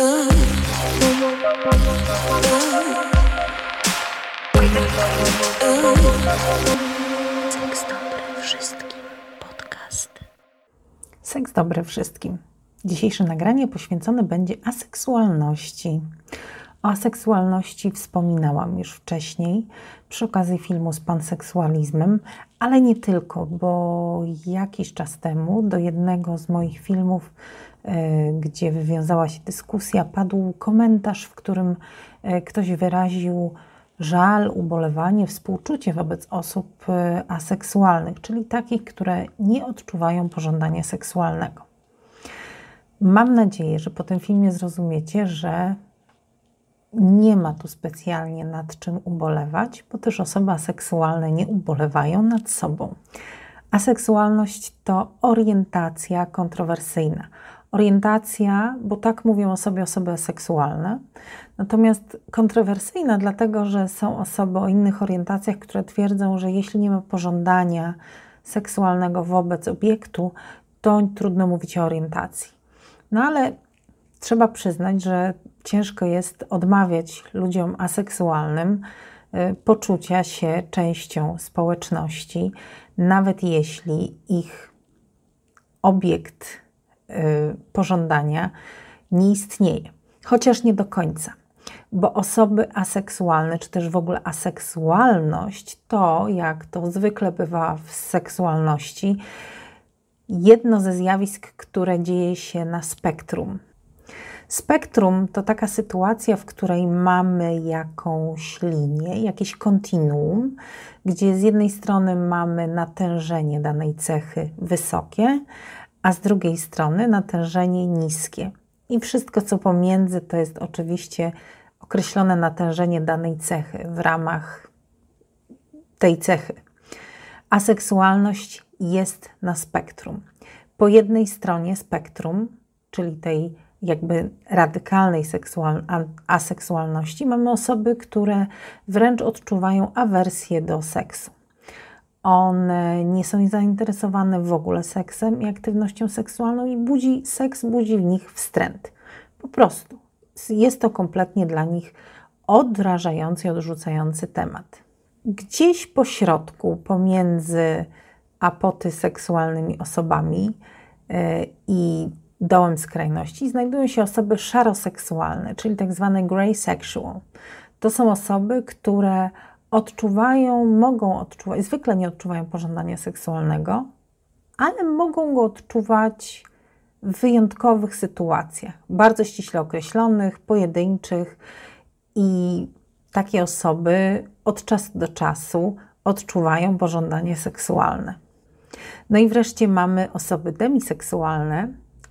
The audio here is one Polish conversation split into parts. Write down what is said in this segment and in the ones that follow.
Seks dobry wszystkim. Podcast. Seks dobry wszystkim. Dzisiejsze nagranie poświęcone będzie aseksualności. O aseksualności wspominałam już wcześniej przy okazji filmu z panseksualizmem, ale nie tylko, bo jakiś czas temu do jednego z moich filmów, e, gdzie wywiązała się dyskusja, padł komentarz, w którym e, ktoś wyraził żal, ubolewanie, współczucie wobec osób e, aseksualnych, czyli takich, które nie odczuwają pożądania seksualnego. Mam nadzieję, że po tym filmie zrozumiecie, że nie ma tu specjalnie nad czym ubolewać, bo też osoby aseksualne nie ubolewają nad sobą. Aseksualność to orientacja kontrowersyjna. Orientacja, bo tak mówią o sobie osoby seksualne, natomiast kontrowersyjna, dlatego że są osoby o innych orientacjach, które twierdzą, że jeśli nie ma pożądania seksualnego wobec obiektu, to trudno mówić o orientacji. No ale trzeba przyznać, że ciężko jest odmawiać ludziom aseksualnym y, poczucia się częścią społeczności, nawet jeśli ich obiekt y, pożądania nie istnieje. Chociaż nie do końca, bo osoby aseksualne, czy też w ogóle aseksualność, to jak to zwykle bywa w seksualności, jedno ze zjawisk, które dzieje się na spektrum. Spektrum to taka sytuacja, w której mamy jakąś linię, jakieś kontinuum, gdzie z jednej strony mamy natężenie danej cechy wysokie, a z drugiej strony natężenie niskie. I wszystko, co pomiędzy, to jest oczywiście określone natężenie danej cechy w ramach tej cechy. Aseksualność jest na spektrum. Po jednej stronie spektrum, czyli tej jakby radykalnej seksual, aseksualności, mamy osoby, które wręcz odczuwają awersję do seksu. One nie są zainteresowane w ogóle seksem i aktywnością seksualną i budzi, seks budzi w nich wstręt. Po prostu. Jest to kompletnie dla nich odrażający odrzucający temat. Gdzieś po środku, pomiędzy apoty seksualnymi osobami yy, i dołem skrajności znajdują się osoby szaroseksualne, czyli tak zwane grey sexual. To są osoby, które odczuwają, mogą odczuwać, zwykle nie odczuwają pożądania seksualnego, ale mogą go odczuwać w wyjątkowych sytuacjach, bardzo ściśle określonych, pojedynczych i takie osoby od czasu do czasu odczuwają pożądanie seksualne. No i wreszcie mamy osoby demiseksualne,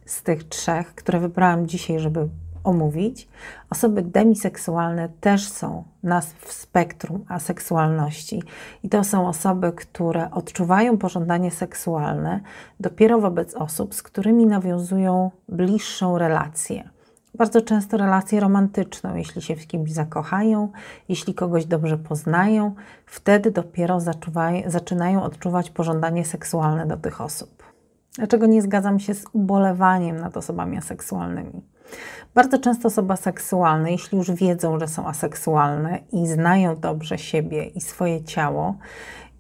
z tych trzech, które wybrałam dzisiaj, żeby omówić. Osoby demiseksualne też są nas w spektrum aseksualności i to są osoby, które odczuwają pożądanie seksualne dopiero wobec osób, z którymi nawiązują bliższą relację. Bardzo często relację romantyczną, jeśli się w kimś zakochają, jeśli kogoś dobrze poznają, wtedy dopiero zaczynają odczuwać pożądanie seksualne do tych osób. Dlaczego nie zgadzam się z ubolewaniem nad osobami aseksualnymi? Bardzo często osoby seksualne, jeśli już wiedzą, że są aseksualne i znają dobrze siebie i swoje ciało,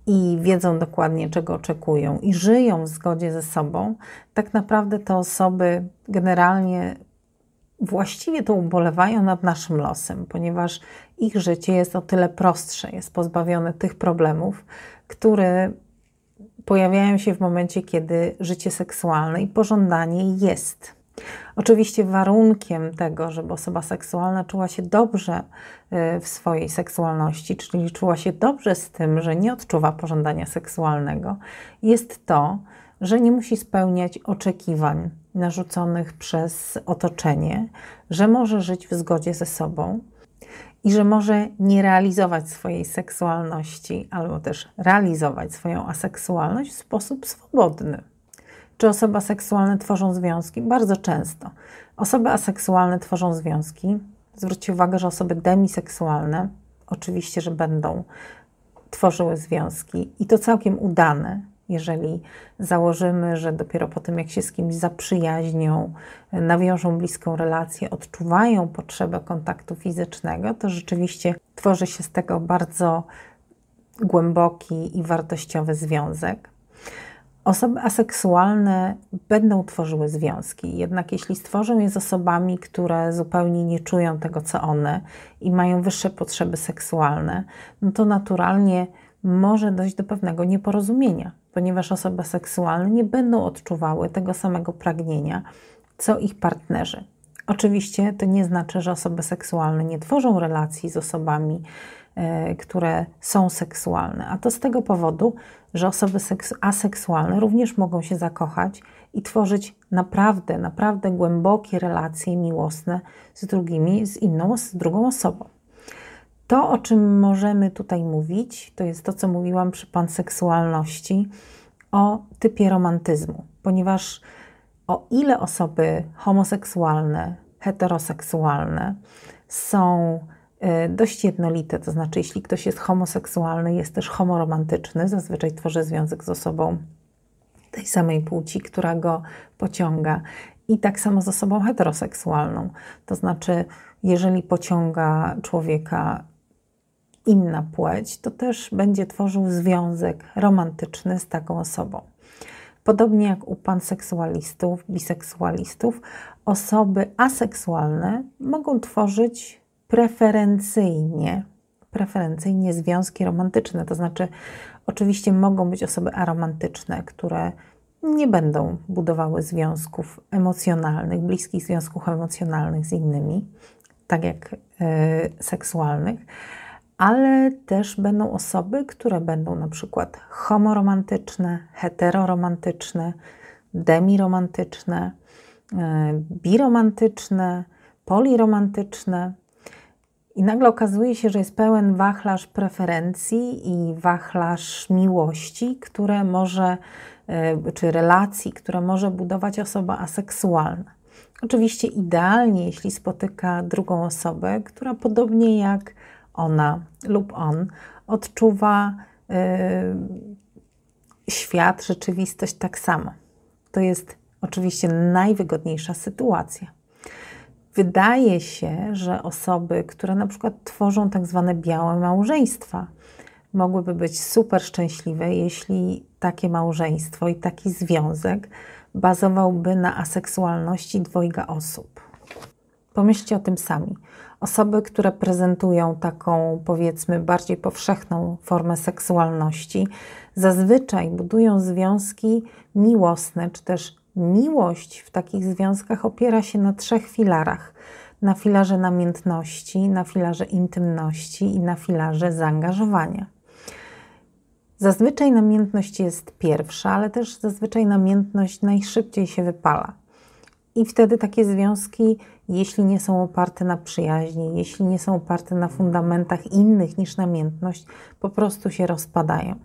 i wiedzą dokładnie, czego oczekują, i żyją w zgodzie ze sobą, tak naprawdę te osoby generalnie właściwie to ubolewają nad naszym losem, ponieważ ich życie jest o tyle prostsze, jest pozbawione tych problemów, które pojawiają się w momencie, kiedy życie seksualne i pożądanie jest. Oczywiście warunkiem tego, żeby osoba seksualna czuła się dobrze y, w swojej seksualności, czyli czuła się dobrze z tym, że nie odczuwa pożądania seksualnego, jest to, że nie musi spełniać oczekiwań narzuconych przez otoczenie, że może żyć w zgodzie ze sobą, i że może nie realizować swojej seksualności, albo też realizować swoją aseksualność w sposób swobodny. Czy osoby aseksualne tworzą związki? Bardzo często. Osoby aseksualne tworzą związki. Zwróćcie uwagę, że osoby demiseksualne oczywiście, że będą tworzyły związki i to całkiem udane, Jeżeli założymy, że dopiero po tym, jak się z kimś zaprzyjaźnią, nawiążą bliską relację, odczuwają potrzebę kontaktu fizycznego, to rzeczywiście tworzy się z tego bardzo głęboki i wartościowy związek. Osoby aseksualne będą tworzyły związki, jednak jeśli stworzą je z osobami, które zupełnie nie czują tego, co one i mają wyższe potrzeby seksualne, no to naturalnie może dojść do pewnego nieporozumienia, ponieważ osoby seksualne nie będą odczuwały tego samego pragnienia, co ich partnerzy. Oczywiście to nie znaczy, że osoby seksualne nie tworzą relacji z osobami, e, które są seksualne, a to z tego powodu, że osoby aseksualne również mogą się zakochać i tworzyć naprawdę, naprawdę głębokie relacje miłosne z drugimi, z inną, z drugą osobą. To, o czym możemy tutaj mówić, to jest to, co mówiłam przy panseksualności, o typie romantyzmu, ponieważ o ile osoby homoseksualne, heteroseksualne są y, dość jednolite, to znaczy, jeśli ktoś jest homoseksualny, jest też homoromantyczny, zazwyczaj tworzy związek z osobą tej samej płci, która go pociąga. I tak samo z osobą heteroseksualną. To znaczy, jeżeli pociąga człowieka inna płeć, to też będzie tworzył związek romantyczny z taką osobą. Podobnie jak u panseksualistów, biseksualistów, osoby aseksualne mogą tworzyć preferencyjnie, preferencyjnie związki romantyczne. To znaczy, oczywiście mogą być osoby aromantyczne, które nie będą budowały związków emocjonalnych, bliskich związków emocjonalnych z innymi, tak jak y, seksualnych, ale też będą osoby, które będą na przykład homoromantyczne, heteroromantyczne, demiromantyczne, e, biromantyczne, poliromantyczne. I nagle okazuje się, że jest pełen wachlarz preferencji i wachlarz miłości, które może, e, czy relacji, które może budować osoba aseksualna. Oczywiście idealnie, jeśli spotyka drugą osobę, która podobnie jak ona lub on odczuwa y, świat, rzeczywistość tak samo. To jest oczywiście najwygodniejsza sytuacja. Wydaje się, że osoby, które na przykład tworzą tak zwane białe małżeństwa, mogłyby być super szczęśliwe, jeśli takie małżeństwo i taki związek bazowałby na aseksualności dwojga osób. Pomyślcie o tym sami. Osoby, które prezentują taką, powiedzmy, bardziej powszechną formę seksualności, zazwyczaj budują związki miłosne, czy też miłość w takich związkach opiera się na trzech filarach: na filarze namiętności, na filarze intymności i na filarze zaangażowania. Zazwyczaj namiętność jest pierwsza, ale też zazwyczaj namiętność najszybciej się wypala. I wtedy takie związki jeśli nie są oparte na przyjaźni, jeśli nie są oparte na fundamentach innych niż namiętność, po prostu się rozpadają.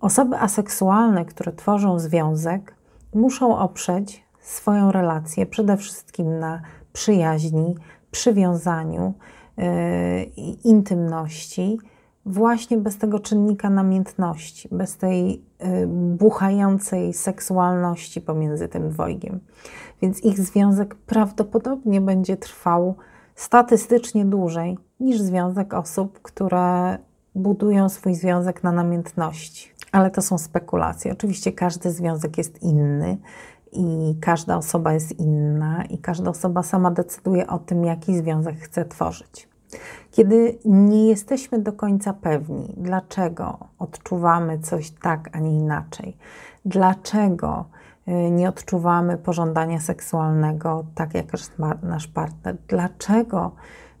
Osoby aseksualne, które tworzą związek, muszą oprzeć swoją relację przede wszystkim na przyjaźni, przywiązaniu, yy, intymności, właśnie bez tego czynnika namiętności, bez tej yy, buchającej seksualności pomiędzy tym dwojgiem więc ich związek prawdopodobnie będzie trwał statystycznie dłużej niż związek osób, które budują swój związek na namiętności. Ale to są spekulacje. Oczywiście każdy związek jest inny i każda osoba jest inna, i każda osoba sama decyduje o tym, jaki związek chce tworzyć. Kiedy nie jesteśmy do końca pewni, dlaczego odczuwamy coś tak, a nie inaczej, dlaczego Y, nie odczuwamy pożądania seksualnego tak jak nasz partner. Dlaczego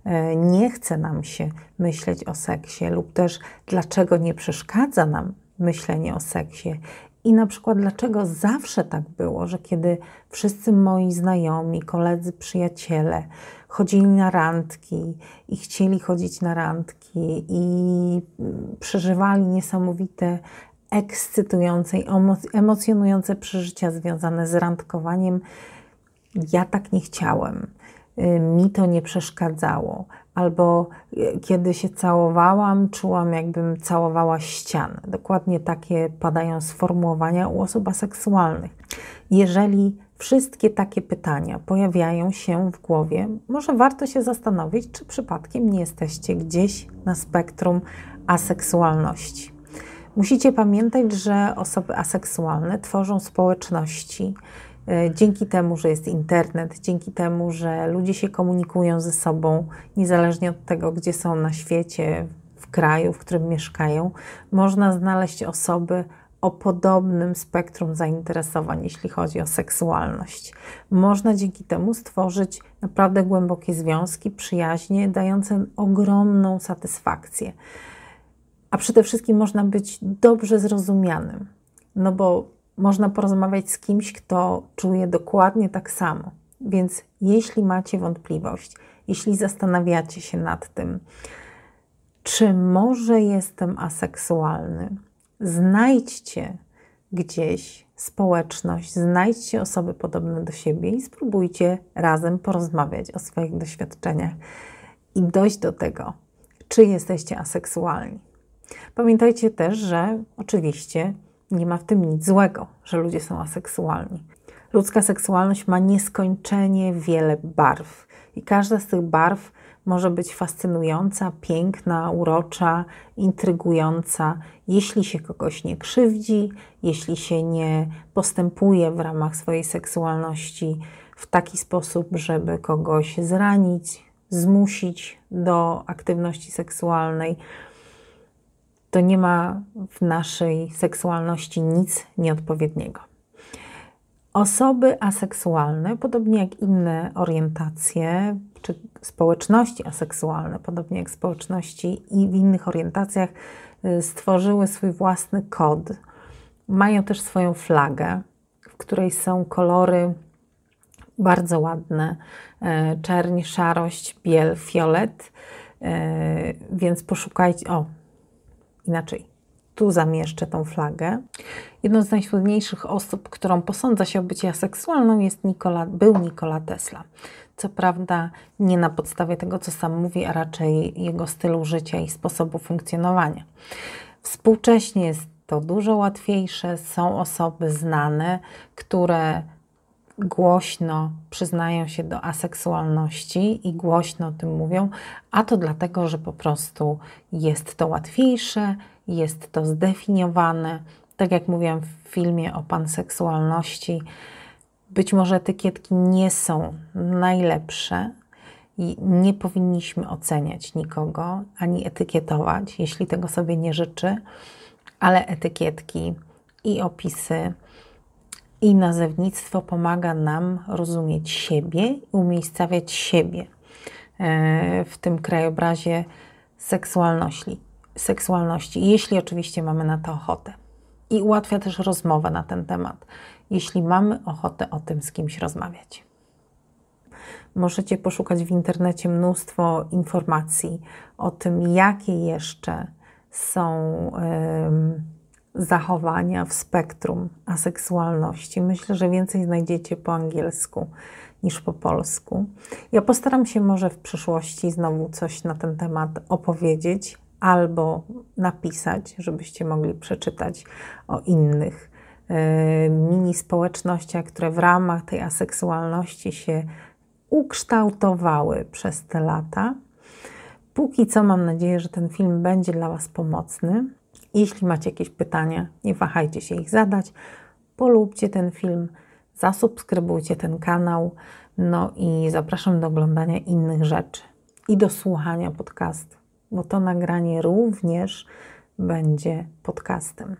y, nie chce nam się myśleć o seksie, lub też dlaczego nie przeszkadza nam myślenie o seksie. I na przykład, dlaczego zawsze tak było, że kiedy wszyscy moi znajomi, koledzy, przyjaciele chodzili na randki i chcieli chodzić na randki i przeżywali niesamowite ekscytujące i emocjonujące przeżycia związane z randkowaniem. Ja tak nie chciałem. Y, mi to nie przeszkadzało, albo e, kiedy się całowałam, czułam, jakbym całowała ścianę. Dokładnie takie padają sformułowania u osób aseksualnych. Jeżeli wszystkie takie pytania pojawiają się w głowie, może warto się zastanowić, czy przypadkiem nie jesteście gdzieś na spektrum aseksualności. Musicie pamiętać, że osoby aseksualne tworzą społeczności e, dzięki temu, że jest internet, dzięki temu, że ludzie się komunikują ze sobą, niezależnie od tego, gdzie są na świecie, w kraju, w którym mieszkają, można znaleźć osoby o podobnym spektrum zainteresowań, jeśli chodzi o seksualność. Można dzięki temu stworzyć naprawdę głębokie związki, przyjaźnie, dające ogromną satysfakcję. A przede wszystkim można być dobrze zrozumianym, no bo można porozmawiać z kimś, kto czuje dokładnie tak samo. Więc jeśli macie wątpliwość, jeśli zastanawiacie się nad tym, czy może jestem aseksualny, znajdźcie gdzieś społeczność, znajdźcie osoby podobne do siebie i spróbujcie razem porozmawiać o swoich doświadczeniach i dojść do tego, czy jesteście aseksualni. Pamiętajcie też, że oczywiście nie ma w tym nic złego, że ludzie są aseksualni. Ludzka seksualność ma nieskończenie wiele barw i każda z tych barw może być fascynująca, piękna, urocza, intrygująca, jeśli się kogoś nie krzywdzi, jeśli się nie postępuje w ramach swojej seksualności w taki sposób, żeby kogoś zranić, zmusić do aktywności seksualnej. To nie ma w naszej seksualności nic nieodpowiedniego. Osoby aseksualne, podobnie jak inne orientacje, czy społeczności aseksualne, podobnie jak społeczności i w innych orientacjach, y, stworzyły swój własny kod. Mają też swoją flagę, w której są kolory bardzo ładne: e, czerń, szarość, biel, fiolet. E, więc poszukajcie. O, inaczej tu zamieszczę tą flagę. Jedną z najsłynniejszych osób, którą posądza się o bycie aseksualną, jest Nikola, był Nikola Tesla. Co prawda nie na podstawie tego, co sam mówi, a raczej jego stylu życia i sposobu funkcjonowania. Współcześnie jest to dużo łatwiejsze. Są osoby znane, które głośno przyznają się do aseksualności i głośno o tym mówią, a to dlatego, że po prostu jest to łatwiejsze, jest to zdefiniowane. Tak jak mówiłam w filmie o panseksualności, być może etykietki nie są najlepsze i nie powinniśmy oceniać nikogo ani etykietować, jeśli tego sobie nie życzy, ale etykietki i opisy i nazewnictwo pomaga nam rozumieć siebie i umiejscawiać siebie e, w tym krajobrazie seksualności, seksualności, jeśli oczywiście mamy na to ochotę. I ułatwia też rozmowę na ten temat, jeśli mamy ochotę o tym z kimś rozmawiać. Możecie poszukać w internecie mnóstwo informacji o tym, jakie jeszcze są. Zachowania w spektrum aseksualności. Myślę, że więcej znajdziecie po angielsku niż po polsku. Ja postaram się może w przyszłości znowu coś na ten temat opowiedzieć albo napisać, żebyście mogli przeczytać o innych mini społecznościach, które w ramach tej aseksualności się ukształtowały przez te lata. Póki co mam nadzieję, że ten film będzie dla Was pomocny. Jeśli macie jakieś pytania, nie wahajcie się ich zadać. Polubcie ten film, zasubskrybujcie ten kanał. No i zapraszam do oglądania innych rzeczy i do słuchania podcastu, bo to nagranie również będzie podcastem.